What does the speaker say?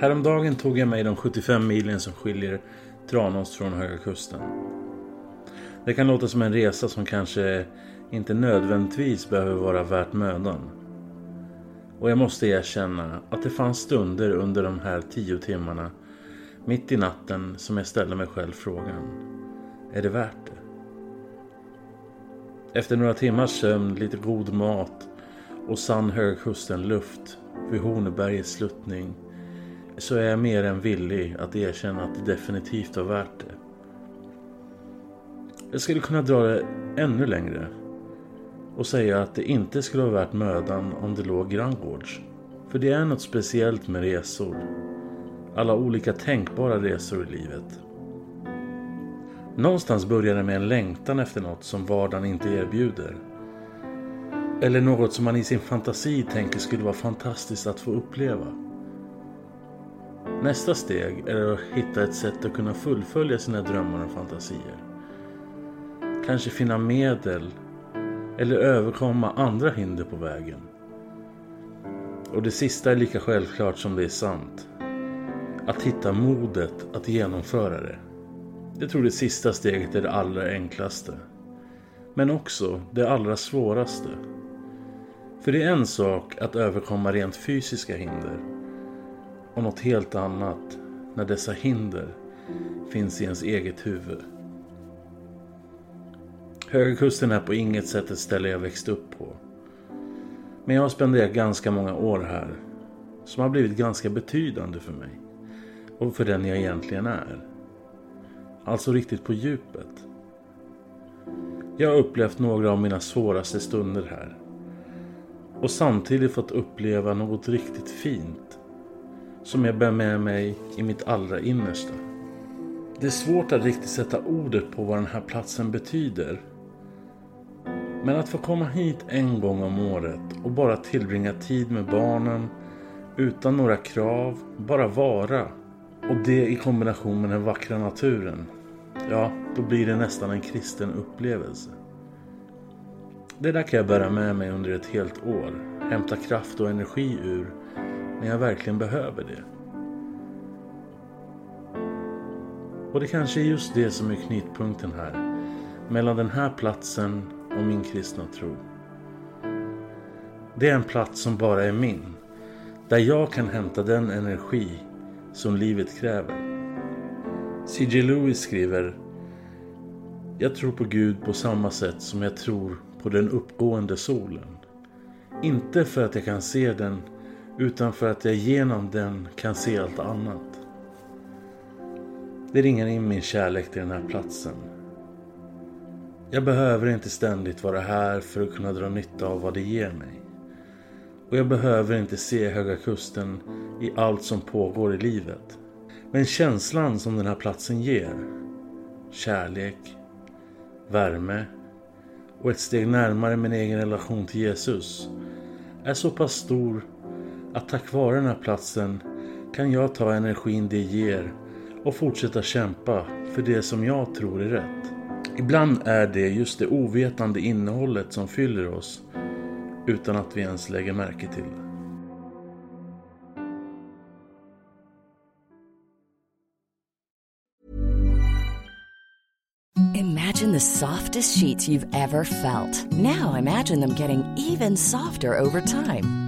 Häromdagen tog jag mig de 75 milen som skiljer Tranås från Höga Kusten. Det kan låta som en resa som kanske inte nödvändigtvis behöver vara värt mödan. Och jag måste erkänna att det fanns stunder under de här tio timmarna mitt i natten som jag ställde mig själv frågan. Är det värt det? Efter några timmars sömn, lite god mat och sann Höga Kusten-luft vid Hornebergets sluttning så är jag mer än villig att erkänna att det definitivt var värt det. Jag skulle kunna dra det ännu längre och säga att det inte skulle vara värt mödan om det låg granngårds. För det är något speciellt med resor. Alla olika tänkbara resor i livet. Någonstans börjar det med en längtan efter något som vardagen inte erbjuder. Eller något som man i sin fantasi tänker skulle vara fantastiskt att få uppleva. Nästa steg är att hitta ett sätt att kunna fullfölja sina drömmar och fantasier. Kanske finna medel eller överkomma andra hinder på vägen. Och det sista är lika självklart som det är sant. Att hitta modet att genomföra det. Jag tror det sista steget är det allra enklaste. Men också det allra svåraste. För det är en sak att överkomma rent fysiska hinder. Och något helt annat när dessa hinder finns i ens eget huvud. Höga Kusten är på inget sätt ett ställe jag växt upp på. Men jag har spenderat ganska många år här. Som har blivit ganska betydande för mig. Och för den jag egentligen är. Alltså riktigt på djupet. Jag har upplevt några av mina svåraste stunder här. Och samtidigt fått uppleva något riktigt fint. Som jag bär med mig i mitt allra innersta. Det är svårt att riktigt sätta ordet på vad den här platsen betyder. Men att få komma hit en gång om året och bara tillbringa tid med barnen utan några krav, bara vara. Och det i kombination med den vackra naturen. Ja, då blir det nästan en kristen upplevelse. Det där kan jag bära med mig under ett helt år. Hämta kraft och energi ur när jag verkligen behöver det. Och det kanske är just det som är knytpunkten här. Mellan den här platsen och min kristna tro. Det är en plats som bara är min. Där jag kan hämta den energi som livet kräver. C.J. Lewis skriver Jag tror på Gud på samma sätt som jag tror på den uppgående solen. Inte för att jag kan se den utan för att jag genom den kan se allt annat. Det ringar in min kärlek till den här platsen. Jag behöver inte ständigt vara här för att kunna dra nytta av vad det ger mig. Och jag behöver inte se Höga Kusten i allt som pågår i livet. Men känslan som den här platsen ger, kärlek, värme och ett steg närmare min egen relation till Jesus är så pass stor att tack vare den här platsen kan jag ta energin det ger och fortsätta kämpa för det som jag tror är rätt. Ibland är det just det ovetande innehållet som fyller oss utan att vi ens lägger märke till det. Imagine the softest sheets you've ever felt. Now imagine them getting even softer over time.